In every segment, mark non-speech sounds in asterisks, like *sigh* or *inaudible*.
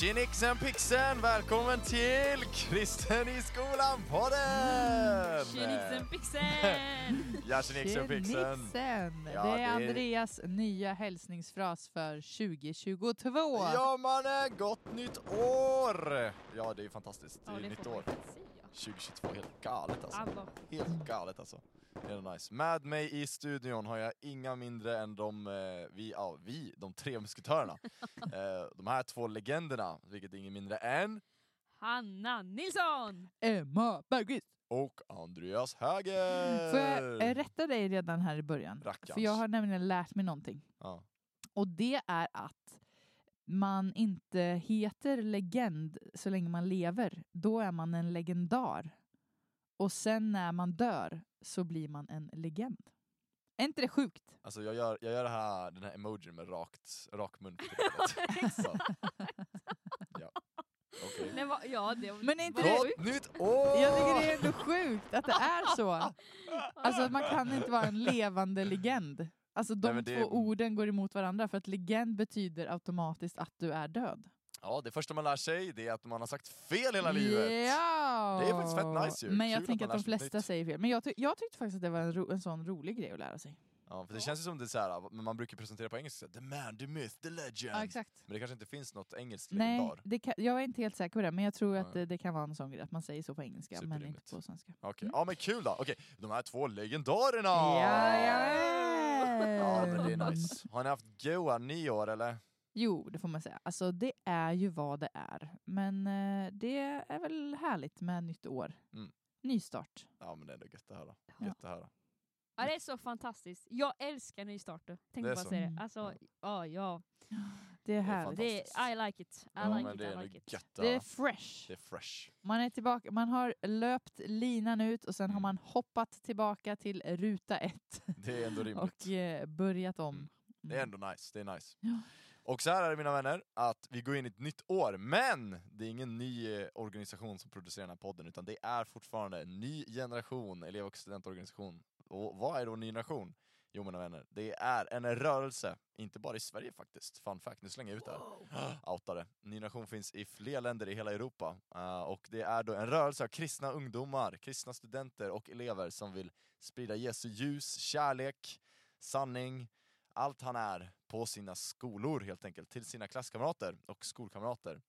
Tjenixen pixen! Välkommen till Kristen i skolan-podden! Tjenixen pixen! Ja, tjenixen pixen! Ja, det är det är- Andreas nya hälsningsfras för 2022. Ja mannen, gott nytt år! Ja det är fantastiskt, det är Ja, det nytt får man år. faktiskt säga. 2022, helt galet. Alltså, Helt galet alltså. Det är nice. Med mig i studion har jag inga mindre än de, eh, vi, ja, vi, de tre musketörerna. *laughs* eh, de här två legenderna, vilket är ingen mindre än Hanna Nilsson! Emma Bergqvist! och Andreas Häger! Får jag eh, rätta dig redan här i början? Rackarns. För jag har nämligen lärt mig någonting. Ja. Och det är att man inte heter legend så länge man lever. Då är man en legendar. Och sen när man dör så blir man en legend. Är inte det sjukt? Alltså jag gör, jag gör det här, den här emojin med rakt, rak mun *laughs* ja. Okej. Nej, va, ja, det Men är inte det- sjukt. Nytt år! Jag tycker det är ändå sjukt att det är så. *laughs* Alltså man kan inte vara en levande legend. Alltså de Nej, men det- två orden går emot varandra för att legend betyder automatiskt att du är död. Ja, det första man lär sig det är att man har sagt fel hela livet. Ja! Det är faktiskt fett nice ju. Men jag Kul tänker att att, de flesta nytt. säger fel. Men jag, ty- jag tyckte faktiskt att det var en, ro- en sån rolig grej att lära sig. Ja, för det känns ju som det är så här, men man brukar presentera på engelska, the man, the myth, the legend. Ja, exakt. Men det kanske inte finns något engelskt Nej, legendar. det kan, jag är inte helt säker på det, men jag tror att det, det kan vara en sån grej att man säger så på engelska, men inte på svenska. Okej, ja men kul då. Okej, de här två legendarerna! Jajamän! Ja men det är nice. Har ni haft goa nyår eller? Jo, det får man säga. Alltså det är ju vad det är. Men eh, det är väl härligt med nytt år. Mm. Nystart. Ja men det är ändå gött att höra. Ja. Gött att höra. Ja, det är så fantastiskt. Jag älskar nystarter. Tänk Det är bara så. säga Mm. det. Alltså, ja, ja. *gasps* Det är är härligt. Det är, I like it. I Ja, like it, det är I like it. gött Det är fresh. Det är fresh. Man är tillbaka, man har löpt linan ut och sen har Mm. man hoppat tillbaka till ruta ett Det är ändå *laughs* rimligt. och eh, börjat om. Mm. Det är ändå nice, det är nice. Ja. Och så här är det mina vänner, att vi går in i ett nytt år, men det är ingen ny eh, organisation som producerar den här podden, utan det är fortfarande en ny generation, elev och studentorganisation. Och vad är då ny generation? Jo mina vänner, det är en rörelse, inte bara i Sverige faktiskt, fun fact, nu slänger jag ut det här. *gasps* Outade. Ny generation finns i fler länder i hela Europa, Eh, och det är då en rörelse av kristna ungdomar, kristna studenter och elever som vill sprida Jesu ljus, kärlek, sanning, allt han är på sina skolor helt enkelt, till sina klasskamrater och skolkamrater.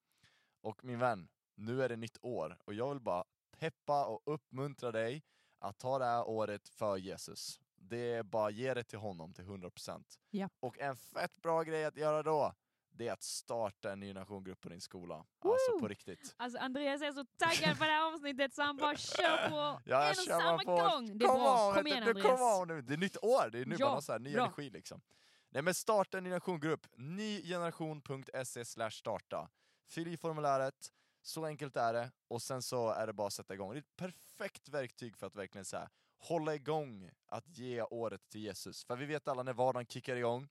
Och min vän, nu är det nytt år och jag vill bara peppa och uppmuntra dig att ta det här året för Jesus. Det är bara ge det till honom till 100%. Ja. Och en fett bra grej att göra då, det är att starta en ny nationgrupp på din skola. Alltså på riktigt. Alltså Andreas är så taggad på det här avsnittet så han bara kör på Ja, en och samma på. gång. Det är Come bra. on, Kom igen Andreas. on nu. Det är nytt år, det är nu Ja, man har så här, ny bra. energi liksom. Nej men starta en ny generationgrupp, nygeneration.se starta. Fyll i formuläret, så enkelt är det, och sen så är det bara att sätta igång. Det är ett perfekt verktyg för att verkligen så här, hålla igång att ge året till Jesus. För vi vet alla när vardagen kickar igång,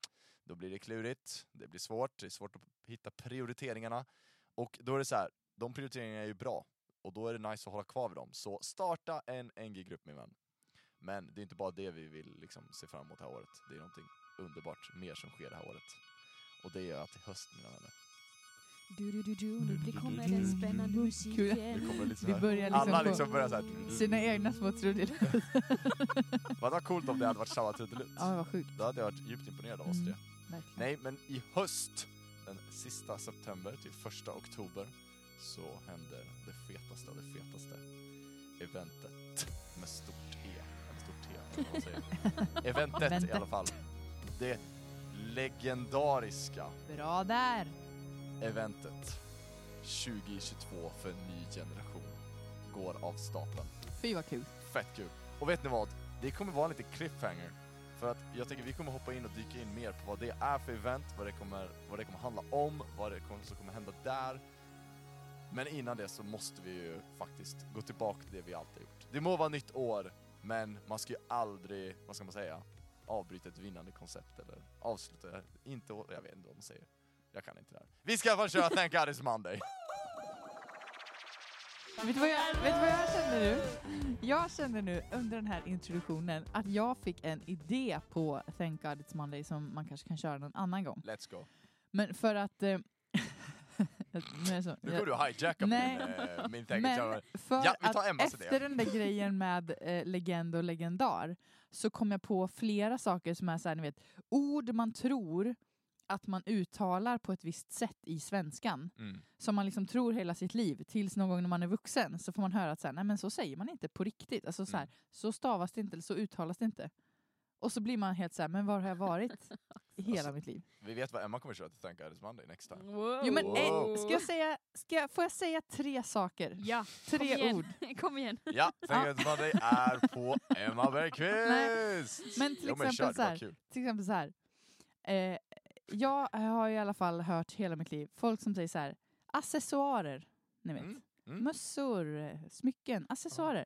då blir det klurigt, det blir svårt, det är svårt att hitta prioriteringarna. Och då är det så här, de prioriteringarna är ju bra, och då är det nice att hålla kvar vid dem. Så starta en NG-grupp min vän. Men det är inte bara det vi vill liksom se fram emot det här året. Det är någonting underbart mer som sker det här året. Och det är att i höst mina vänner. Du, du, du, du, nu kommer den spännande musiken. kommer så Vi börjar liksom Alla liksom börjar såhär... sina egna små trudelutter. *laughs* Vad var coolt om det hade varit samma trudelutt. Ja, vad sjukt. Då hade jag varit djupt imponerad av oss tre. Verkligen. Nej, men i höst, den sista september till första oktober, så händer det fetaste av det fetaste eventet med stort E, eller stort T, eller vad säger. *laughs* Eventet i alla fall. Det legendariska Bra där! eventet 2022 för en ny generation går av stapeln. Fy vad kul. Fett kul! Och vet ni vad? Det kommer vara en liten cliffhanger. För att jag tänker vi kommer hoppa in och dyka in mer på vad det är för event, vad det kommer, vad det kommer handla om, vad det kommer, som kommer hända där. Men innan det så måste vi ju faktiskt gå tillbaka till det vi alltid gjort. Det må vara nytt år, men man ska ju aldrig, vad ska man säga, avbryta ett vinnande koncept eller avsluta, inte, jag vet inte vad man säger. Jag kan inte det här. Vi ska i alla fall köra Thank God It's Monday! Vet du, vad jag, vet vad jag känner nu? Jag känner nu under den här introduktionen att jag fick en idé på Thank God It's Monday som man kanske kan köra någon annan gång. Let's go! Men för att... Eh, *laughs* Nu så. Nu går du och hijackar Nej. min, eh, min tänk. Men för Ja, att Emmas idé. efter den där grejen med eh, legend och legendar så kom jag på flera saker som är så här, ni vet, ord man tror att man uttalar på ett visst sätt i svenskan, Mm. som man liksom tror hela sitt liv, tills någon gång när man är vuxen så får man höra att så, här, nej, men så säger man inte på riktigt. Alltså, så, här, Mm. så stavas det inte, eller så uttalas det inte. Och så blir man helt så här, men var har jag varit *laughs* i hela Alltså, mitt liv? Vi vet vad Emma kommer köra till Thank God It's Monday next time. Wow. Jo, men, Wow. eh, ska jag säga, ska jag, får jag säga tre saker? Ja, kom Tre igen. ord. *laughs* Kom igen. Ja, *laughs* Thank God It's Monday är på Emma Bergqvist! Men till jo, men exempel kör, så var här, kul. till exempel så här. Eh, jag har i alla fall hört hela mitt liv folk som säger så här, accessoarer, ni vet. Mm. Mm. Mössor, smycken, accessoarer.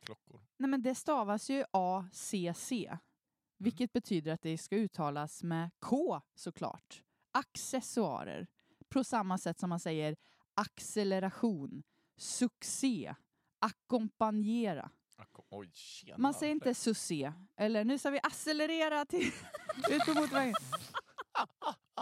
Klockor. Nej men det stavas ju ACC, Mm. vilket betyder att det ska uttalas med K såklart. Accessoarer. På samma sätt som man säger acceleration, succé, ackompanjera. Oj, tjena. Man säger inte succé, eller nu ska vi accelerera till *laughs* ut på motorvägen.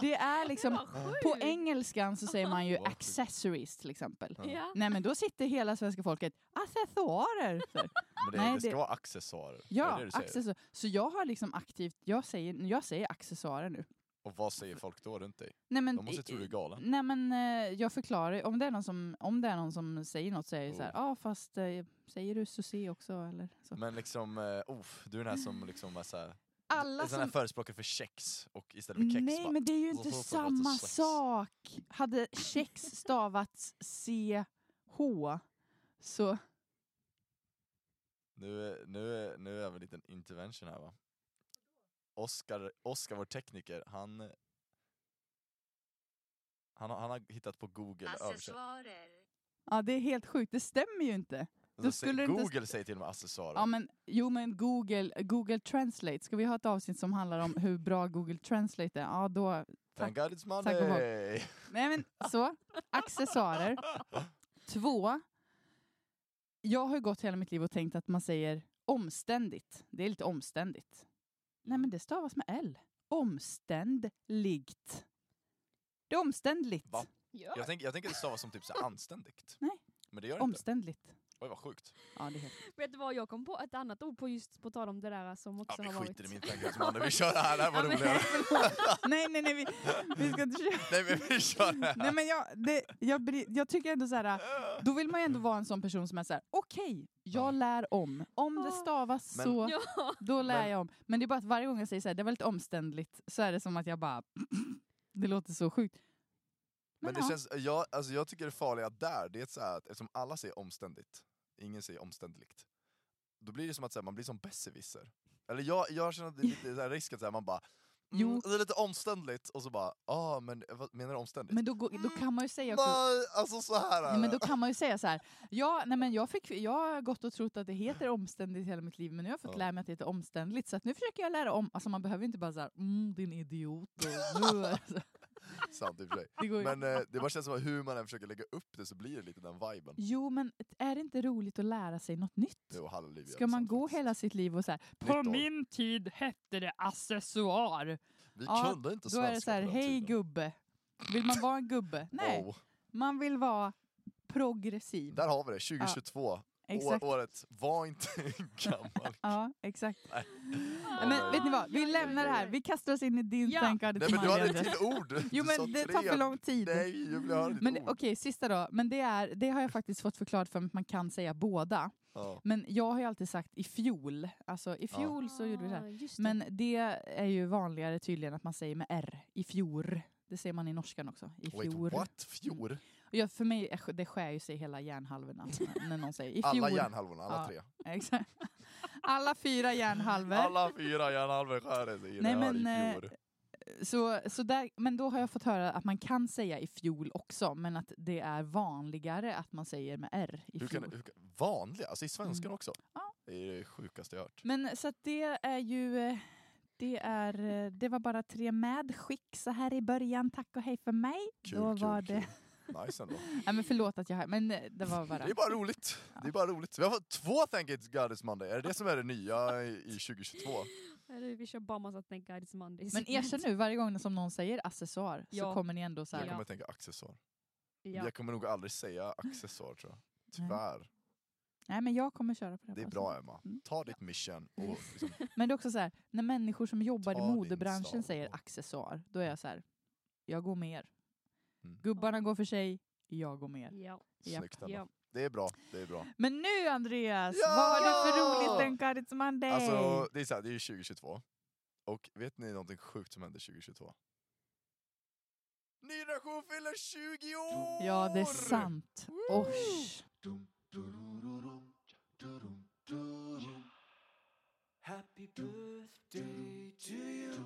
Det är *laughs* liksom, på engelskan så säger man ju *laughs* accessories till exempel. Ja. Nej men då sitter hela svenska folket accessoarer. Så, *laughs* Men det, Nej, det ska det- vara accessoarer. är ja, det accessor. Så jag har liksom aktivt, jag säger, jag säger accessoarer nu. Och vad säger folk då runt dig? Nej men, De måste tro du är galen. Nej men eh, jag förklarar, om det är någon som, om det är någon som säger något så är det så här, ja ah, fast eh, säger du succé också eller så. Men liksom, uh, du är den här som liksom är såhär, Alla som förespråkare för kex och istället för kex Nej, bara, men det är ju inte samma sak. Hade kex stavats CH så... Nu, är- nu, är- nu är vi en liten intervention här va? Oskar, Oskar vår tekniker, han, han, har, han har hittat på google. Accessoarer. Ja, det är helt sjukt. Det stämmer ju inte. Då säger- skulle det inte- Google säger till och med accessoarer. Ja, men, jo, men Google, Google Translate. Ska vi ha ett avsnitt som handlar om hur bra Google Translate är? Ja, då... Thank God it's Tack. Monday! Nej, men så. Accessoarer. *laughs* Två. Jag har ju gått hela mitt liv och tänkt att man säger omständigt. Det är lite omständigt. Nej, men det stavas med L. Omständligt. Det är omständligt. Va? Ja. Jag tänker jag tänker att det stavas som typ så anständigt. Nej. Men det gör det inte. Oj vad sjukt. Ja, det är helt... Vet du vad, jag kom på ett annat ord på just på tal om det där som Ja, också vi har varit. skiter i min Monday, vi kör det här, det här var Ja, men- roligare. *laughs* nej, nej, nej, vi, vi ska inte köra. Nej men vi kör det här. Nej, men jag, det, jag, jag tycker ändå så här, då vill man ju ändå vara en sån person som är så här: okej, jag Ja. lär om. Om det Ja. stavas Men- så, Ja. då lär Men- jag om. Men det är bara att varje gång jag säger så här, det var lite omständligt, så är det som att jag bara, *laughs* det låter så sjukt. Men det ja. känns, jag, alltså jag tycker det farliga där, det är så här att eftersom alla säger omständigt, ingen säger omständligt, då blir det som att så här, man blir som besserwisser. Eller jag, jag känner att det är lite så här risk att så här, man bara Jo. mm, det är lite omständligt, och så bara ah men vad menar du omständigt? Men då, går- då kan man ju säga också, Nej, alltså så här är Nej, men då kan man ju säga så här. Ja, nej, men jag, fick, jag har gått och trott att det heter omständigt hela mitt liv, men nu har jag fått Ja. lära mig att det heter omständligt. Så att nu försöker jag lära om. Alltså man behöver inte bara så här, mm, din idiot. Och, *laughs* alltså, Sant i och för sig. *laughs* det. Men eh, det bara känns som att hur man än försöker lägga upp det så blir det lite den viben. Jo, men är det inte roligt att lära sig något nytt? Jo, halleluja, Ska man gå hela sitt liv och så här, Nytt på år. min tid hette det accessoar. Vi Ja, kunde inte Då svenska är det så här, på den hej tiden. gubbe. Vill man vara en gubbe? Nej, *laughs* Oh, man vill vara progressiv. där har vi det, 2022. Exakt. Året, var inte *laughs* gammal. *laughs* Ja, exakt. Nej. Men vet ni vad, vi lämnar det här. Vi kastar oss in i din Ja. Thank God Nej men du hade ett till ord! Jo men det tar för lång tid. Nej, jag vill höra ditt Men ord. okej, sista då. Men det, är, det har jag faktiskt fått förklarat för mig att man kan säga båda. Ja. Men jag har ju alltid sagt i fjol. Alltså i fjol så gjorde vi så här. Ah. Men det är ju vanligare tydligen att man säger med R. I fjor. Det säger man i norskan också. I Wait, fjor. what? Fjor? Och jag, för mig, det skär ju sig hela hjärnhalvorna *laughs* när någon säger i fjol. Alla hjärnhalvorna, alla Ja. tre. Exakt. *laughs* Alla fyra hjärnhalvor. Alla fyra hjärnhalvor skär sig i Nej, det här men, i eh, fjor. Så, så där, men då har jag fått höra att man kan säga i fjol också, men att det är vanligare att man säger med R i fjol. hur kan, vanliga? Alltså i svenskan Mm. också? Ja. Det är det sjukaste jag hört. Men så att det är ju... eh, Det, är, eh, det var bara tre medskick så här i början. Tack och hej för mig. Kul, då kul, var det... kul. Nice ändå. Nej, men förlåt att jag... Men eh, det var bara... Det är bara roligt. Det är bara roligt. Vi har fått två Thank It's God It's Monday. Är det det som är det nya i, i 2022? Eller, Vi kör bara massa Thank God It's Monday. Men erkänn nu, varje gång som någon säger accessoar så Ja. kommer ni ändå så här... Jag Ja. kommer att tänka accessoar. Ja. Jag kommer nog aldrig säga accessoar tror jag. Tyvärr. Nej men jag kommer köra på det. Det är bra Emma. Mm. Ta ditt mission och liksom, *laughs* Men det är också så här, när människor som jobbar Ta i modebranschen säger accessoar, då är jag så här, jag går med er. Mm. Gubbarna går för sig, jag går med. Ja. Snyggt Emma. Ja. Det är bra, det är bra. Men nu Andreas, Ja! vad har du för roligt den Cards Monday? Alltså, det är, så här, det är ju 2022. Och vet ni någonting sjukt som hände 2022? Ny generation fyller 20 år! ja, det är sant. Woo! Osh. Happy.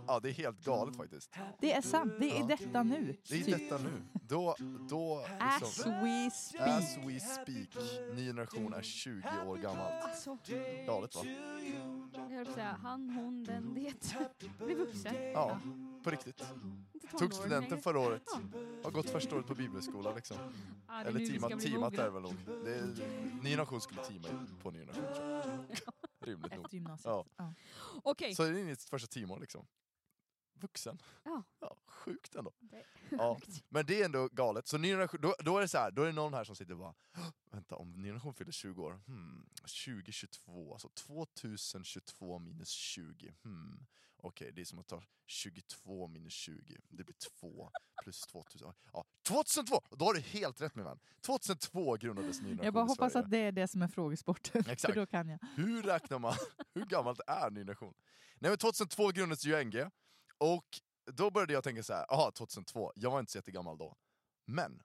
Ja, det är helt galet faktiskt. Det är sant, det är Ja. detta nu. Det är Typ. detta nu. Då, då As liksom, we speak. as we speak, ny generation är 20 år gammalt. Alltså, Galet va? jag höll säga han, hon, den, det. Blir vuxen. Ja, på riktigt. Tog studenten längre. förra året. Har gått första året på bibelskola liksom. Ja, Eller teamat, bli teamat är väl nog. Ny generation skulle teama på ny generation tror jag. *laughs* Rimligt nog. Efter gymnasiet. Ja. Ja. Okej. Så är det ditt första teamår liksom. Vuxen. Ja. *laughs* ja sjukt ändå. Det- Ja. *laughs* Men det är ändå galet. Så ny generation, då, då är det så här, då är det någon här som sitter och bara "Hå, Vänta, om ny generation fyller 20 år, hmm, 2022, alltså 2022 minus 20, hmm. Okej, det är som att ta 22 minus 20, det blir 2 plus 2000. Ja, 2002! Då har du helt rätt min vän. 2002 grundades ny generation Jag bara hoppas att det är det som är frågesporten, för Exakt. då kan jag. Hur räknar man? *laughs* Hur gammalt är ny generation? Nej men 2002 grundades UNG, och då började jag tänka så här, aha 2002, jag var inte så jättegammal då. Men,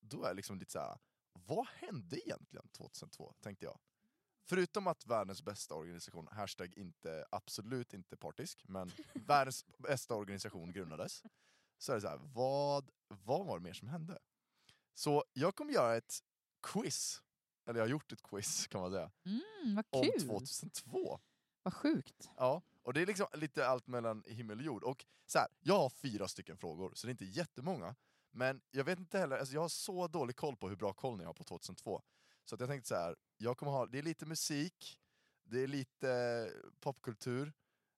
då är jag liksom lite så här, vad hände egentligen 2002? Tänkte jag. Förutom att världens bästa organisation, hashtag inte, absolut inte partisk, men *laughs* världens bästa organisation grundades. Så är det så här, vad, vad var det mer som hände? Så jag kommer göra ett quiz, eller jag har gjort ett quiz kan man säga, Mm, vad om kul! 2002. Vad sjukt. Ja, och det är liksom lite allt mellan himmel och jord. Och så här, jag har fyra stycken frågor, så det är inte jättemånga. Men jag vet inte heller, alltså jag har så dålig koll på hur bra koll ni har på 2002. Så att jag tänkte så här, jag kommer ha, det är lite musik, det är lite eh, popkultur,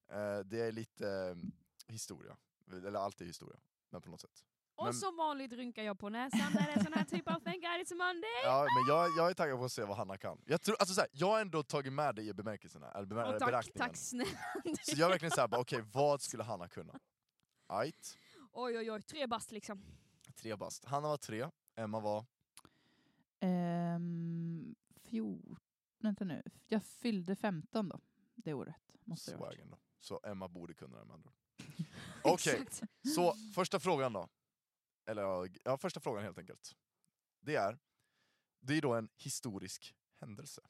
eh, det är lite mm, historia. Eller allt är historia, men på något sätt. Och men... som vanligt rynkar jag på näsan när det är sån här typ av Thank God It's Monday! Ja, men jag, jag är taggad på att se vad Hanna kan. Jag, tror, alltså, så här, jag har ändå tagit med det i bemärkelserna, eller bemär och tack, tack snälla! Så jag är verkligen såhär, okej okay, vad skulle Hanna kunna? Ajt. Oj oj oj, tre bast liksom. Tre bast. Hanna var tre, Emma var? Um, 14... Vänta nu. Jag fyllde 15 då, det året. Måste. Swagen då. Så Emma borde kunna det med andra ord. *laughs* Okej, så första frågan då. Eller ja, ja, första frågan helt enkelt. Det är, det är då en historisk händelse.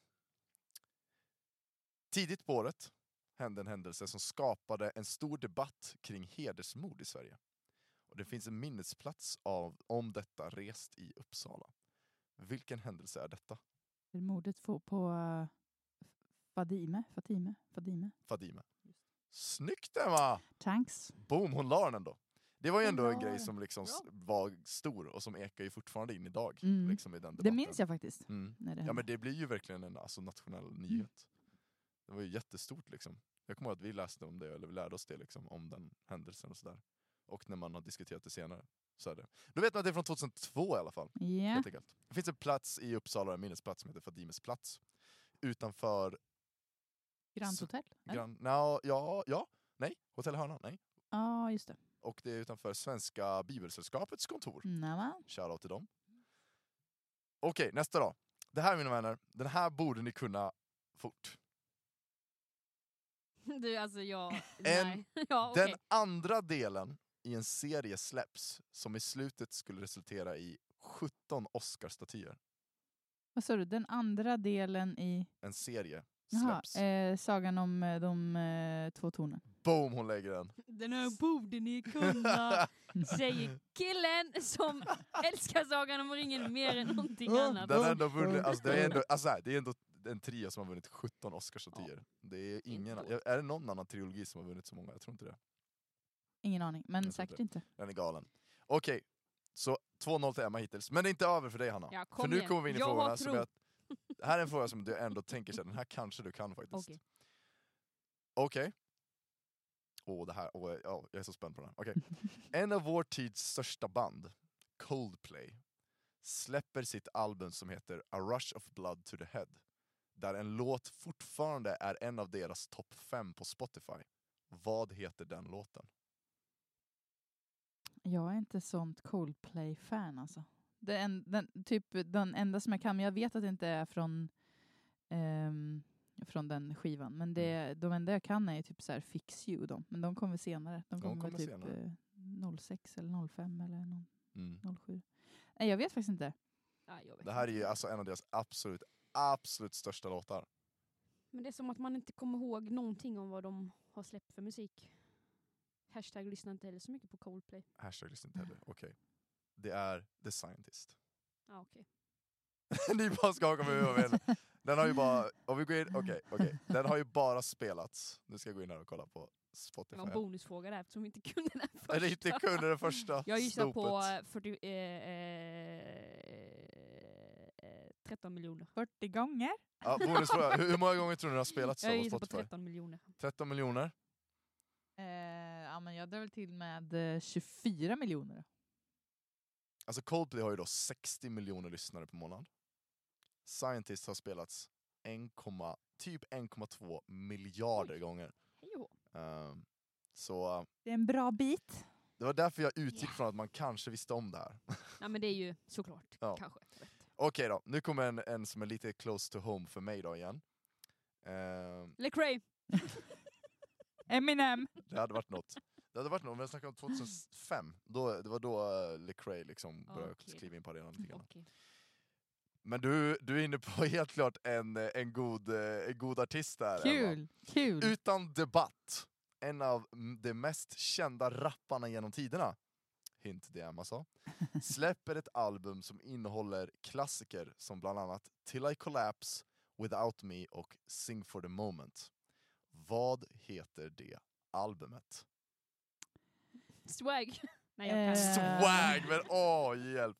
Tidigt på året hände en händelse som skapade en stor debatt kring hedersmord i Sverige. Och det finns en minnesplats av, om detta rest i Uppsala. Vilken händelse är detta? Är det mordet på, på uh, Fadime? Fatime? Fadime? Fadime. Snyggt Emma! Thanks. Boom, hon la den ändå. Det var ju ändå en grej som liksom Bra. var stor och som ekar ju fortfarande in idag. Mm. Liksom i den Det minns jag faktiskt. Mm. När det Ja men det blir ju verkligen en alltså, nationell nyhet. Det var ju jättestort liksom. Jag kommer ihåg att vi läste om det, eller vi lärde oss det liksom, om den händelsen och sådär. Och när man har diskuterat det senare. Det. Då vet man att det är från 2002 i alla fall. Enkelt. Det finns en plats i Uppsala, en minnesplats som heter Fadimes plats. Utanför Grand Hotel? Gran... Nå, ja, ja, nej, Hotell Hörnan, nej. Ja, just det. Och det är utanför Svenska Bibelsällskapets kontor. Nämen. Shoutout till dem. Okej, nästa då. Det här mina vänner, den här borde ni kunna fort. *laughs* Du alltså jag, En- nej. *laughs* ja, okej. Den andra delen i en serie släpps som i slutet skulle resultera i 17 Oscarsstatyer. Vad sa du? Den andra delen i En serie Jaha, släpps. eh, sagan om eh, de eh, två tornen. Boom, hon lägger den. *laughs* Den här borde ni kunna, säger *laughs* killen som älskar Sagan om ringen mer än någonting annat. Den har ändå vunnit, alltså det är ändå, alltså det är ändå en trio som har vunnit 17 Oscarsstatyer. Det är ingen, är det någon annan trilogi som har vunnit så många? Jag tror inte det. Ingen aning, men säkert inte. Den är galen. Okej, så 2-0 till Emma hittills. Men det är inte över för dig Hanna. Ja, för kom nu igen. kommer vi in i Jag har frågorna. Som tro. jag, det här är en fråga som du ändå tänker sig, den här kanske du kan faktiskt. Okej. Okej. Åh, det här, åh, ja, jag är så spänd på den här. Okej. *laughs* En av vår tids största band, Coldplay, släpper sitt album som heter A Rush of Blood to the Head, där en låt fortfarande är en av deras topp fem på Spotify. Vad heter den låten? Jag är inte sånt Coldplay-fan alltså. Det är en, den, typ den enda som jag kan, men jag vet att det inte är från, ehm, från den skivan. Men det, Mm. de enda jag kan är typ så här Fix You. De. Men de kommer senare. De De kommer, väl kommer typ senare. eh, 06 eller 05 eller någon, Mm. 07. Nej, jag vet faktiskt inte. Jag vet Det här är ju alltså en av deras absolut, absolut största låtar. Men det är som att man inte kommer ihåg någonting om vad de har släppt för musik. Hashtag lyssnar inte heller så mycket på Coldplay. Hashtag lyssna inte heller, *laughs* okej. Det är The Scientist. Ja, okej. *laughs* Ni bara skakar med huvudet. Den har ju bara, om vi går in, okej, *laughs* okej. Den har ju bara spelats. Nu ska jag gå in här och kolla på Det Spotify. var en bonusfråga där eftersom vi inte kunde den första. Eller inte kunde det första Jag gissar på snopet. eh, 40, eh, eh, eh, 13 miljoner. 40 gånger? Ja, bonusfråga, hur, hur många gånger tror ni den har spelats Jag på gissar på Spotify? 13 miljoner. 13 miljoner. Eh, ja, men jag drar väl till med eh, 24 miljoner. Alltså Coldplay har ju då 60 miljoner lyssnare per månad. Scientist har spelats 1, typ 1,2 miljarder Oj. gånger. Ehm, så Det är en bra bit. det var därför jag utgick Yeah. från att man kanske visste om det här. Nej men det är ju såklart, Ja. kanske. Okej då, nu kommer en, en som är lite close to home för mig då igen. Ehm, Lecrae. Eminem. det hade varit något. Det hade varit något, om jag snackar om 2005, då, det var då uh, Lecrae liksom började Okej. kliva in på arenan lite grann. Okej. Men du, du är inne på *laughs* helt klart en, eh, en, god, eh, en god artist där. Emma. Kul. Kul. Utan debatt, en av mm, de mest kända rapparna genom tiderna, hint det Emma sa, *laughs* släpper ett album som innehåller klassiker som bland annat Till I Collapse, Without Me och Sing for the Moment. Vad heter det albumet? Swag. *laughs* Nej jag Eh, kan. Swag! Men åh, hjälp!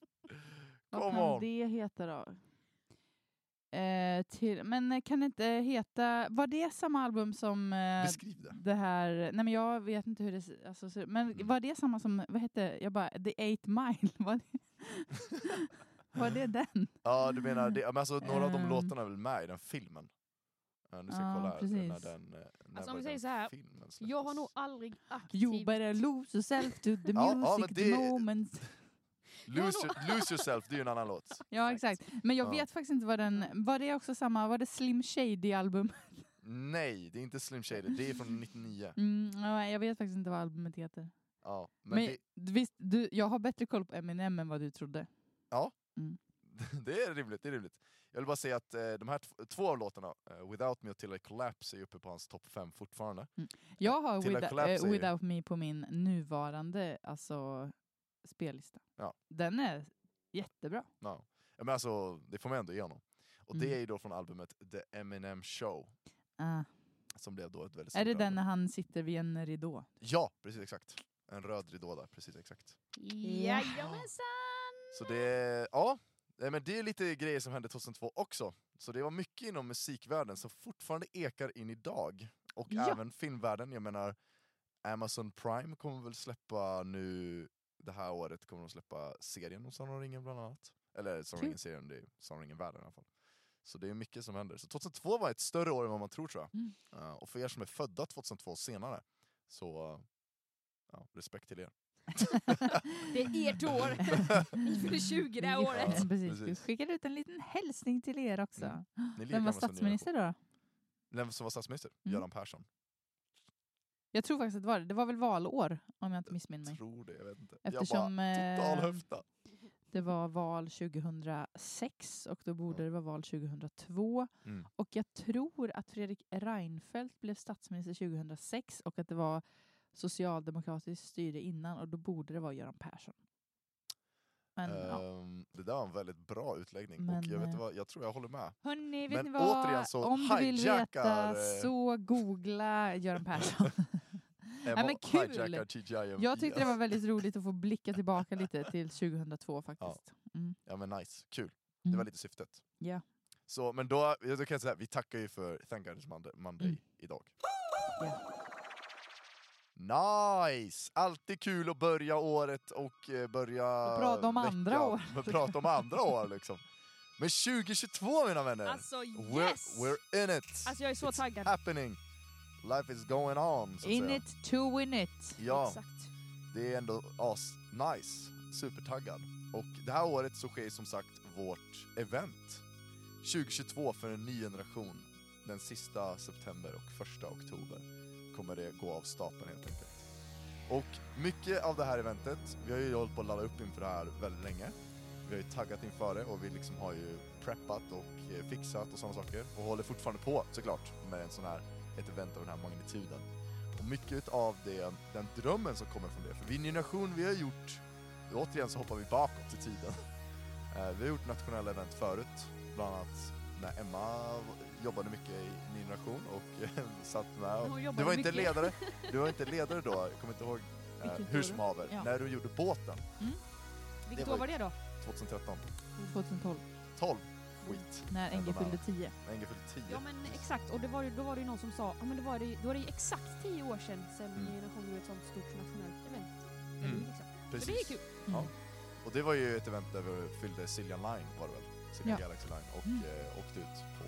Vad Come kan on! det heta då? Eh, till, men eh, kan det inte heta... Var det samma album som eh, Beskriv det. det här... Nej men jag vet inte hur det alltså, ser Men Mm. var det samma som... Vad hette Jag bara... The Eight Mile? *laughs* Var det, var det den? Ja, du menar, det, men alltså, några av de Ehm. låtorna är väl med i den filmen? Ja, nu ska jag Ja, kolla här, när precis. den, eh, när Alltså, om var vi säger så här, filmen Jag har släpptes? nog aldrig aktivt... You better lose yourself to the *laughs* Ja, music, ja, men the det- moment. *laughs* Lose, lose yourself, det är ju en annan låt. Ja, exakt. Men jag Ja. vet faktiskt inte vad den... Var det också samma... Var det Slim Shady-album? *laughs* Nej, det är inte Slim Shady, det är från 99. Mm, ja, jag vet faktiskt inte vad albumet heter. Ja, men, Men, det, visst, du, jag har bättre koll på Eminem än vad du trodde. det är rimligt, det är rimligt. Jag vill bara säga att eh, de här tv- två av låtarna, eh, Without Me och Till I Collapse, är uppe på hans topp 5 fortfarande. Jag har Till With, eh, ju- Without Me på min nuvarande alltså, spellista. Ja. Den är jättebra. Ja. Men alltså, det får man ändå igenom. Och det Mm. är ju då från albumet The Eminem Show, Ah. som blev då ett väldigt Är det den när han sitter vid en ridå? Ja, precis exakt. En röd ridå där, precis exakt. Jajamensan! Så det, ja, nej, men det är lite grejer som hände 2002 också. Så det var mycket inom musikvärlden som fortfarande ekar in idag. Och Ja. även filmvärlden, jag menar Amazon Prime kommer väl släppa nu, det här året kommer de släppa serien om Sagan om ringen bland annat. Eller Sagan om Kul. ringen-serien, det är Sagan om ringen-världen i alla fall. Så det är mycket som händer. Så 2002 var ett större år än vad man tror tror jag. Mm. Uh, och för er som är födda 2002 senare, så uh, ja, respekt till er. Det är ert år! Ni fyller 20 det här året. Ja, precis. Vi skickar ut en liten hälsning till er också. Mm. Vem var statsminister då? Vem som var statsminister? Mm. Göran Persson. Jag tror faktiskt att det var det. Det var väl valår, om jag inte missminner mig. Tror det, jag vet inte. Eftersom jag bara, total eh, höfta. det var val 2006 och då borde det vara val 2002. Mm. Och jag tror att Fredrik Reinfeldt blev statsminister 2006 och att det var socialdemokratiskt styre innan och då borde det vara Göran Persson. Men ja. Ehm, det där var en väldigt bra utläggning och Men, jag, vet eh, vad, jag tror jag håller med. Hörni, vet men ni vad? återigen så Om du vill veta eh, så googla Göran Persson. *laughs* Emma men kul! jag tyckte det var väldigt roligt att få *laughs* blicka tillbaka lite till 2002 faktiskt. Mm. Ja men nice, kul. Det Mm. var lite syftet. Ja. Så, men då, då kan jag säga, vi tackar ju för Thank God Monday, Monday Mm. idag. Ja. Nice! Alltid kul att börja året och eh, börja Och prata om andra år. Men *laughs* prata om andra år liksom. Men 2022 mina vänner! Alltså we're, yes! we're in it! Alltså jag är så It's taggad. happening! Life is going on, så att In säga. it to win it. Ja, Exakt. det är ändå as nice. Supertaggad. Och det här året så sker som sagt vårt event. 2022 för en ny generation. Den sista september och första oktober kommer det gå av stapeln helt enkelt. Och mycket av det här eventet, vi har ju hållit på att ladda upp inför det här väldigt länge. Vi har ju taggat inför det och vi liksom har ju preppat och eh, fixat och sådana saker. Och håller fortfarande på såklart med en sån här, ett event av den här magnituden. Och mycket av det, den drömmen som kommer från det, för vi Nation en generation, vi har gjort, återigen så hoppar vi bakåt i tiden. *laughs* Eh, vi har gjort nationella event förut, bland annat när Emma jobbade mycket i Ny Generation och *laughs* satt med. Och, du var inte mycket. ledare, *laughs* du var inte ledare då, jag kommer inte ihåg eh, Vilket hur som haver, Ja. när du gjorde båten Vilket det år var var det då? 2013. 2012, 12, skit. när NG fyllde nära. 10. När fyllde 10. Ja men exakt, och det var, då var det ju någon som sa, ja men det var det, då var det ju exakt tio år sedan sedan Mm. Generation gjorde ett sånt stort nationellt event. Mm, Mm. Liksom. Så Precis. det är kul. Ja. Och det var ju ett event där vi fyllde Siljan Line var det väl? Siljan Ja. Galaxy Line och Mm. eh, åkte ut på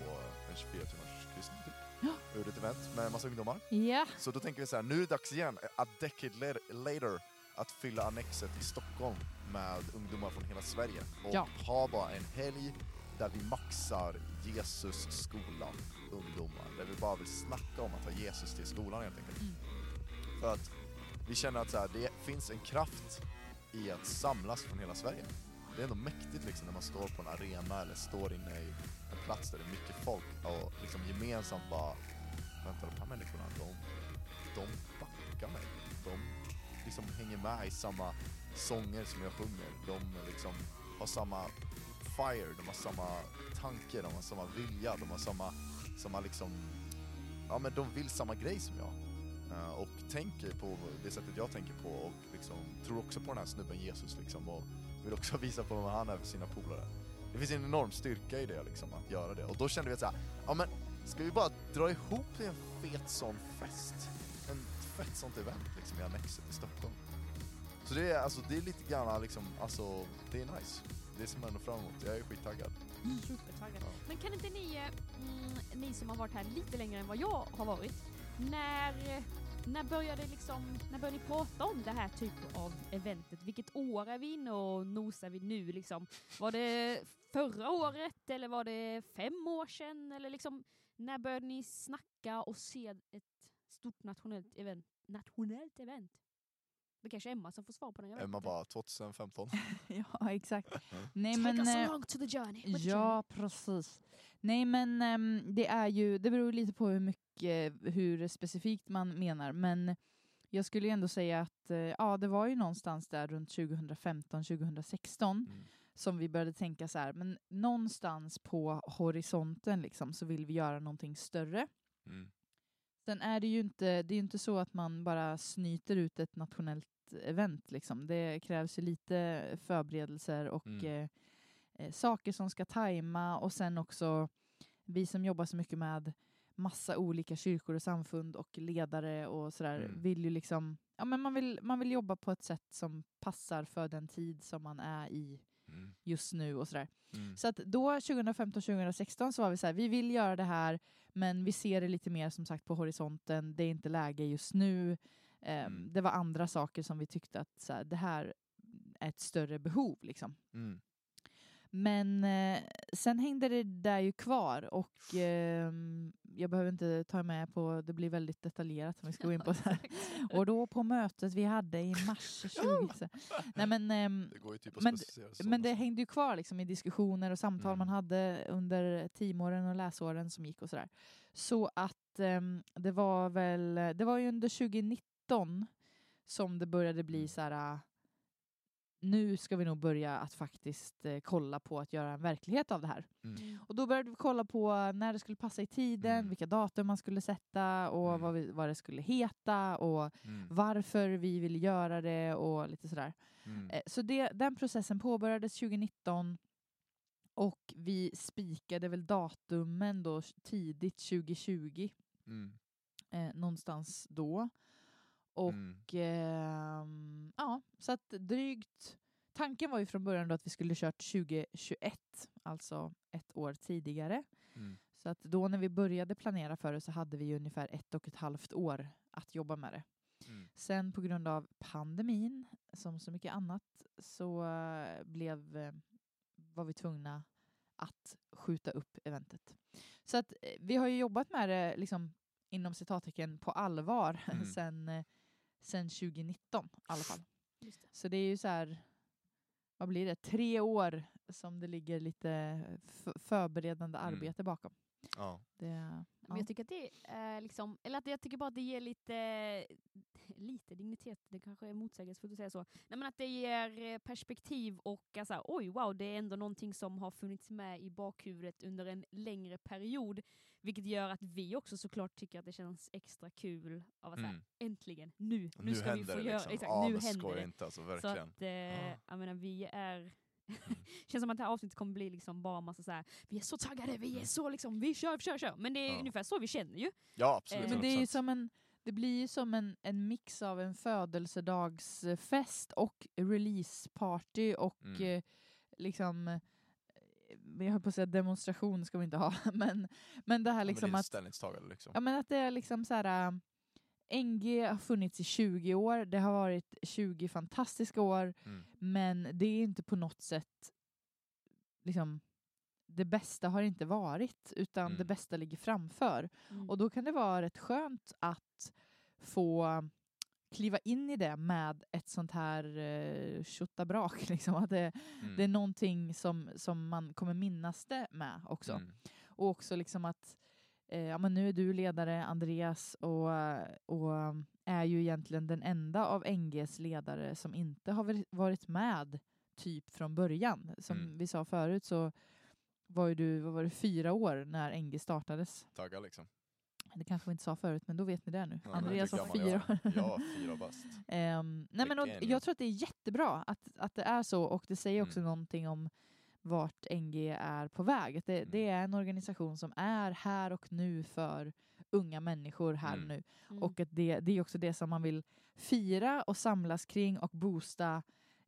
en 24 timmars typ. Ja. Vi gjorde ett event med massa ungdomar. Ja, Så då tänker vi så här, nu är det dags igen, a decade later, att fylla Annexet i Stockholm med ungdomar från hela Sverige. Och Ja. ha bara en helg där vi maxar Jesus-skolan ungdomar. Där vi bara vill snacka om att ta Jesus till skolan helt enkelt. Mm. För att vi känner att så här, det finns en kraft i att samlas från hela Sverige. Det är ändå mäktigt liksom när man står på en arena eller står inne i en plats där det är mycket folk och liksom gemensamt bara vänta de här människorna, de, de backar mig. De liksom hänger med i samma sånger som jag sjunger. De liksom har samma fire, de har samma tanke, de har samma vilja, de har samma, samma liksom, ja men de vill samma grej som jag. Eh, och tänker på det sättet jag tänker på och liksom tror också på den här snubben Jesus liksom och vill också *laughs* visa på vad han är för sina polare. Det finns en enorm styrka i det liksom, att göra det. Och då kände vi att så här, ja men ska vi bara dra ihop till en fet sån fest? En fett sånt event liksom i Annexet i Stockholm. Så det är, alltså, det är lite grann liksom, alltså det är nice. Det ser man ändå fram emot. Jag är skittaggad. Supertaggad. Ja. Men kan inte ni, eh, mm, ni som har varit här lite längre än vad jag har varit, när, när började liksom, när började ni prata om det här typen av eventet? Vilket år är vi inne och nosar vi nu liksom? Var det förra året eller var det fem år sedan? Eller liksom, när började ni snacka och se ett stort nationellt event? Nationellt event? Det kanske är Emma som får svar på den. Jag vet Emma inte. bara *laughs* 2015. ja exakt. *laughs* Nej, Take men, us eh, along to the journey. the Ja, precis. Nej men ehm, det är ju, det beror lite på hur mycket, hur specifikt man menar, men jag skulle ju ändå säga att eh, ja, det var ju någonstans där runt 2015-2016 Mm. Som vi började tänka så här, men någonstans på horisonten liksom så vill vi göra någonting större. Mm. Sen är det ju inte, det är inte så att man bara snyter ut ett nationellt event. Liksom. Det krävs ju lite förberedelser och Mm. eh, eh, saker som ska tajma och sen också vi som jobbar så mycket med massa olika kyrkor och samfund och ledare och sådär Mm. vill ju liksom, ja men man vill, man vill jobba på ett sätt som passar för den tid som man är i Mm. just nu och sådär. Mm. Så att då 2015-2016 så var vi så här, vi vill göra det här men vi ser det lite mer som sagt på horisonten, det är inte läge just nu. Mm. Det var andra saker som vi tyckte att så här, det här är ett större behov. Liksom. Mm. Men eh, sen hängde det där ju kvar och ehm, jag behöver inte ta med på, det blir väldigt detaljerat om vi ska gå in på det här. Och då på mötet vi hade i mars *laughs* 20... Nej men, ehm, Det går ju typ Men- men det hängde ju kvar liksom i diskussioner och samtal Mm. man hade under teamåren och läsåren som gick och sådär. Så att ehm, det var väl, det var ju under 2019 som det började bli Mm. så här. Nu ska vi nog börja att faktiskt eh, kolla på att göra en verklighet av det här. Mm. Och då började vi kolla på när det skulle passa i tiden, Mm. vilka datum man skulle sätta och Mm. vad, vi, vad det skulle heta och Mm. varför vi ville göra det och lite sådär. Mm. Eh, Så det, den processen påbörjades 2019 och vi spikade väl datumen då tidigt 2020, Mm. eh, någonstans då. Och Mm. ehm, ja, så att drygt... Tanken var ju från början då att vi skulle kört 2021, alltså ett år tidigare. Mm. Så att då när vi började planera för det så hade vi ungefär ett och ett halvt år att jobba med det. Mm. Sen på grund av pandemin, som så mycket annat, så eh, blev, eh, var vi tvungna att skjuta upp eventet. Så att eh, vi har ju jobbat med det liksom, inom citattecken på allvar Mm. *laughs* sen, sen 2019 i alla fall. Just det. Så det är ju så här, vad blir det, tre år som det ligger lite förberedande Mm. arbete bakom. Ja. Det, Men ja. jag tycker att det är liksom, eller att jag tycker bara att det ger lite, *laughs* lite dignitet, det kanske är motsägelsefullt att säga så. Nej, men att det ger eh, perspektiv och alltså, oj wow, det är ändå någonting som har funnits med i bakhuvudet under en längre period. Vilket gör att vi också såklart tycker att det känns extra kul av att säga Mm. äntligen, nu, nu, Nu, ska vi få det göra, liksom. exakt, ja, nu händer det. inte alltså, Så verkligen. att, eh, Ja. jag menar, vi är... *laughs* känns som att det här avsnittet kommer bli liksom bara massa så här. vi är så taggade, vi är så liksom, vi kör, vi kör, kör. Men det är Ja. ungefär så vi känner ju. Ja, absolut. Eh, Men det, är ju 100%. som en, det blir ju som en, en mix av en födelsedagsfest och releaseparty och Mm. eh, liksom eh, jag höll på att säga demonstration ska vi inte ha, *laughs* men, men det här Ja, men liksom det är att, ställningstagande liksom. ja, men att det är liksom så här, äh, NG har funnits i 20 år, det har varit 20 fantastiska år, Mm. men det är inte på något sätt liksom det bästa har inte varit, utan Mm. det bästa ligger framför. Mm. Och då kan det vara rätt skönt att få kliva in i det med ett sånt här eh, tjottabrak. *laughs* Liksom. Att det, Mm. det är någonting som, som man kommer minnas det med också. Mm. Och också liksom att eh, ja, men nu är du ledare, Andreas, och, och är ju egentligen den enda av NGs ledare som inte har varit- med typ från början. Som Mm. vi sa förut så var ju du vad var det, fyra år när NG startades. Tagga liksom. Det kanske vi inte sa förut, men då vet ni det nu. Ja, Andreas var fyra jag år. var fyra bast. *laughs* Ehm, nej men och, jag tror att det är jättebra att, att det är så och det säger också Mm. någonting om vart NG är på väg. Det, Mm. det är en organisation som är här och nu för unga människor här Mm. nu. Mm. Och att det, det är också det som man vill fira och samlas kring och boosta.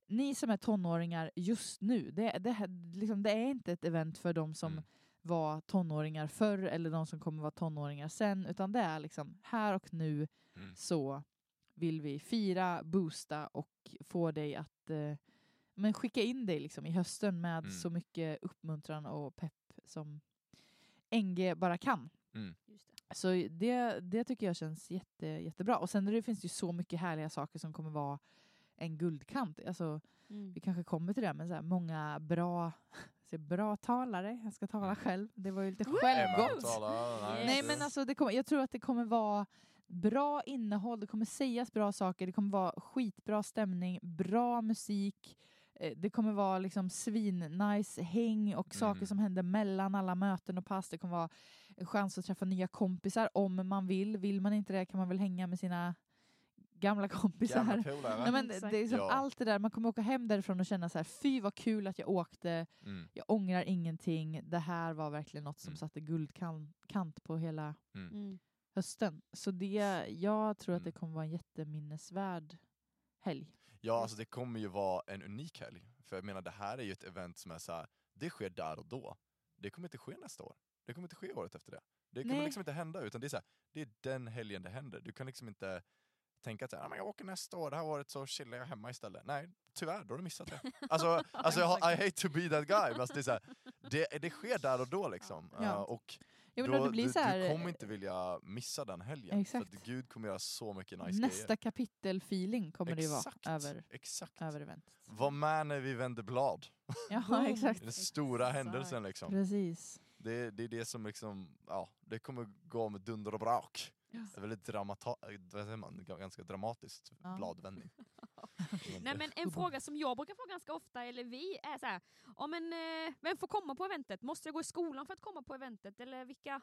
Ni som är tonåringar just nu, det, det, liksom, det är inte ett event för de som Mm. var tonåringar förr eller de som kommer vara tonåringar sen, utan det är liksom här och nu Mm. så vill vi fira, boosta och få dig att eh, men skicka in dig liksom i hösten med Mm. så mycket uppmuntran och pepp som NG bara kan. Mm. Just det. Så det, det tycker jag känns jätte, jättebra. Och sen det finns det ju så mycket härliga saker som kommer vara en guldkant. Alltså, Mm. vi kanske kommer till det, men så här, många bra, *laughs* så bra talare. Jag ska tala Mm. själv. Det var ju lite självgott. Nej men alltså det kommer, jag tror att det kommer vara bra innehåll, det kommer sägas bra saker, det kommer vara skitbra stämning, bra musik, eh, det kommer vara liksom svin-nice häng och saker Mm. som händer mellan alla möten och pass. Det kommer vara en chans att träffa nya kompisar om man vill. Vill man inte det kan man väl hänga med sina gamla kompisar. Gamla *laughs* polare. Nej, men det är liksom Ja. Allt det där, man kommer åka hem därifrån och känna så här, fy vad kul att jag åkte, Mm. jag ångrar ingenting, det här var verkligen något som Mm. satte guldkant på hela Mm. hösten. Så det, jag tror att det Mm. kommer vara en jätteminnesvärd helg. Ja, alltså det kommer ju vara en unik helg. För jag menar, det här är ju ett event som är så här, det sker där och då. Det kommer inte ske nästa år. Det kommer inte ske året efter det. Det kommer Nej. liksom inte hända, utan det är så här, det är den helgen det händer. Du kan liksom inte tänka att så här, "Ah, jag åker nästa år, det här året så chillar jag hemma istället. Nej, tyvärr, då har du missat det. Alltså, *laughs* alltså I hate to be that guy, men alltså det, är så här, det, det sker där och då liksom. Ja. Uh, och Jag då, menar, det blir du, så här, du kommer inte vilja missa den helgen. Exakt. För att Gud kommer göra så mycket nice nästa kapitel-feeling kommer det ju Exakt, vara över, exakt. över eventet. Var med när vi vänder blad. *laughs* Ja, *laughs* exakt. Den stora Exakt. händelsen liksom. Precis. Det, det är det som liksom, ja, det kommer gå med dunder och brak. Ja. Det är väldigt dramata man, G- ganska dramatiskt Ja. bladvändning. *laughs* *laughs* Nej, men en fråga som jag brukar få ganska ofta, eller vi, är så här, ja, men, eh, vem får komma på eventet? Måste jag gå i skolan för att komma på eventet? Eller vilka,